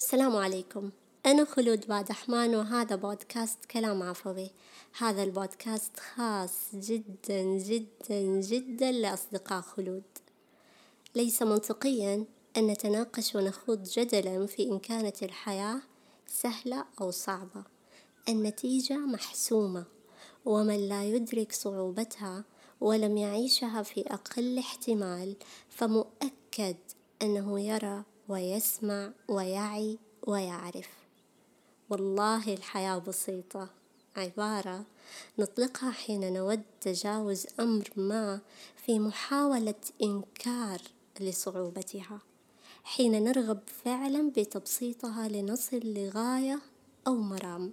السلام عليكم. أنا خلود بادحمان وهذا بودكاست كلام عفوي. هذا البودكاست خاص جدا جدا جدا لأصدقاء خلود. ليس منطقيا أن نتناقش ونخوض جدلا في إن كانت الحياة سهلة أو صعبة. النتيجة محسومة ومن لا يدرك صعوبتها ولم يعيشها في أقل احتمال فمؤكد أنه يرى ويسمع ويعي ويعرف. والله الحياة بسيطة. عبارة نطلقها حين نود تجاوز أمر ما في محاولة إنكار لصعوبتها. حين نرغب فعلا بتبسيطها لنصل لغاية أو مرام.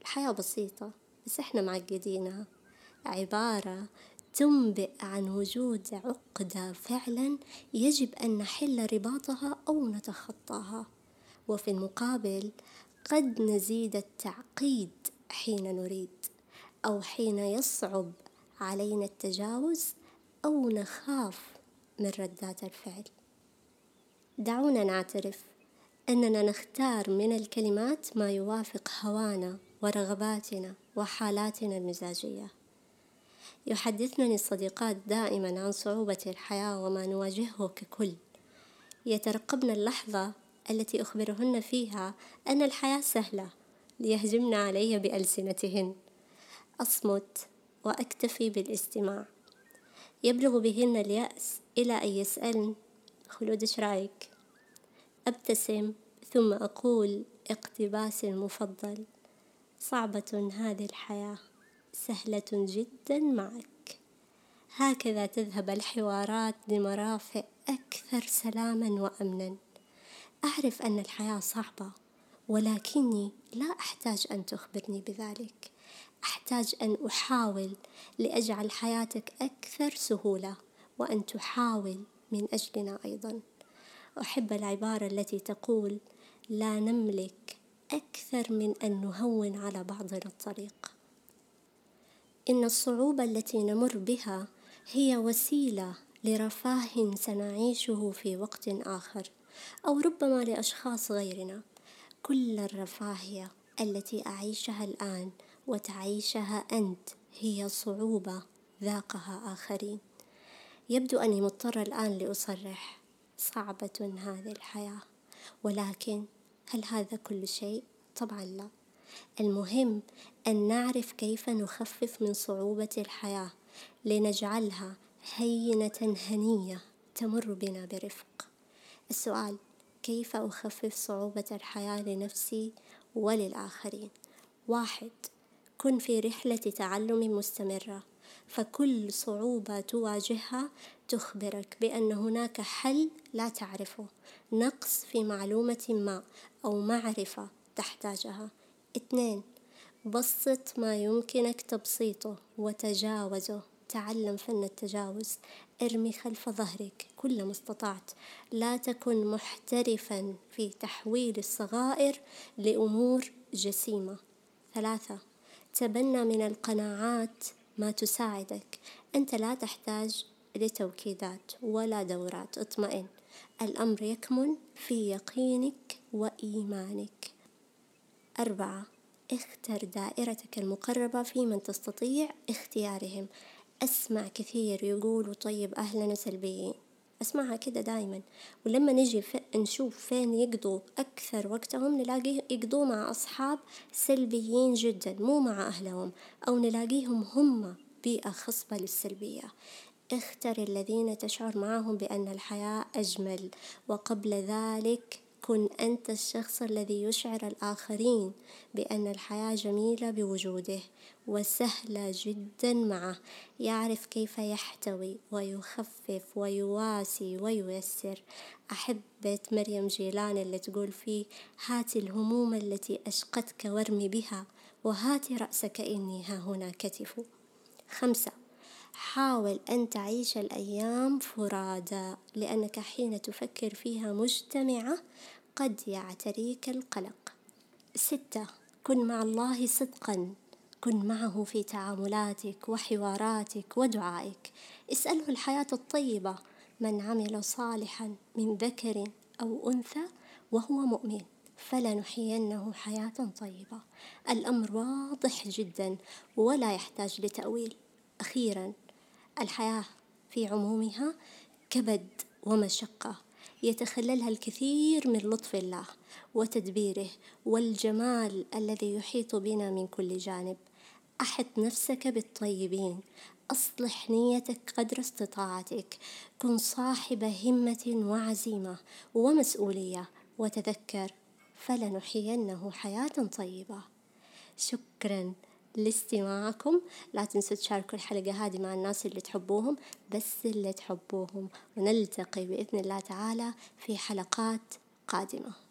الحياة بسيطة بس إحنا معقدينها. عبارة تنبئ عن وجود عقدة فعلا يجب أن نحل رباطها أو نتخطاها. وفي المقابل قد نزيد التعقيد حين نريد أو حين يصعب علينا التجاوز أو نخاف من ردات الفعل. دعونا نعترف أننا نختار من الكلمات ما يوافق هوانا ورغباتنا وحالاتنا المزاجية. يحدثنني الصديقات دائما عن صعوبة الحياة وما نواجهه ككل. يترقبن اللحظة التي أخبرهن فيها أن الحياة سهلة ليهجمن علي بألسنتهن. أصمت وأكتفي بالاستماع. يبلغ بهن اليأس إلى أن يسألن خلود إيش رأيك؟ أبتسم ثم أقول اقتباسي المفضل. صعبة هذه الحياة. سهلة جدا معك. هكذا تذهب الحوارات لمرافق أكثر سلاما وأمنا. أعرف أن الحياة صعبة ولكني لا أحتاج أن تخبرني بذلك. أحتاج أن أحاول لأجعل حياتك أكثر سهولة وأن تحاول من أجلنا أيضا. أحب العبارة التي تقول لا نملك أكثر من أن نهون على بعضنا الطريق. إن الصعوبة التي نمر بها هي وسيلة لرفاه سنعيشه في وقت آخر أو ربما لأشخاص غيرنا. كل الرفاهية التي أعيشها الآن وتعيشها أنت هي صعوبة ذاقها آخرين. يبدو أني مضطرة الآن لأصرح. صعبة هذه الحياة. ولكن هل هذا كل شيء؟ طبعا لا. المهم أن نعرف كيف نخفف من صعوبة الحياة لنجعلها هينة هنية تمر بنا برفق. السؤال كيف أخفف صعوبة الحياة لنفسي وللآخرين؟ واحد كن في رحلة تعلم مستمرة فكل صعوبة تواجهها تخبرك بأن هناك حل لا تعرفه نقص في معلومة ما أو معرفة تحتاجها. اثنين بسط ما يمكنك تبسيطه وتجاوزه. تعلم فن التجاوز ارمي خلف ظهرك كل ما استطعت. لا تكن محترفا في تحويل الصغائر لأمور جسيمة. ثلاثة تبنى من القناعات ما تساعدك. أنت لا تحتاج لتوكيدات ولا دورات. اطمئن الأمر يكمن في يقينك وإيمانك. أربعة. اختر دائرتك المقربة في من تستطيع اختيارهم. أسمع كثير يقولوا طيب أهلنا سلبيين أسمعها كده دايما. ولما نجي نشوف فين يقضوا أكثر وقتهم نلاقيه يقضوا مع أصحاب سلبيين جدا مو مع أهلهم أو نلاقيهم هم بيئة خصبة للسلبية. اختر الذين تشعر معهم بأن الحياة أجمل. وقبل ذلك كن أنت الشخص الذي يشعر الآخرين بأن الحياة جميلة بوجوده وسهلة جدا معه. يعرف كيف يحتوي ويخفف ويواسي وييسر. أحب بيت مريم جيلان اللي تقول فيه هات الهموم التي أشقتك وارمي بها وهات رأسك إني ها هنا كتف. خمسة حاول أن تعيش الأيام فرادى لأنك حين تفكر فيها مجتمعة قد يعتريك القلق. ستة كن مع الله صدقا. كن معه في تعاملاتك وحواراتك ودعائك. اسأله الحياة الطيبة. من عمل صالحا من ذكر أو أنثى وهو مؤمن فلنحيينه حياة طيبة. الأمر واضح جدا ولا يحتاج لتأويل. أخيرا الحياة في عمومها كبد ومشقة. يتخللها الكثير من لطف الله وتدبيره والجمال الذي يحيط بنا من كل جانب. أحط نفسك بالطيبين. أصلح نيتك قدر استطاعتك. كن صاحب همة وعزيمة ومسؤولية. وتذكر فلنحيينه حياة طيبة. شكرا. لاستماعكم. لا تنسوا تشاركوا الحلقة هذه مع الناس اللي تحبوهم بس اللي تحبوهم. ونلتقي بإذن الله تعالى في حلقات قادمة.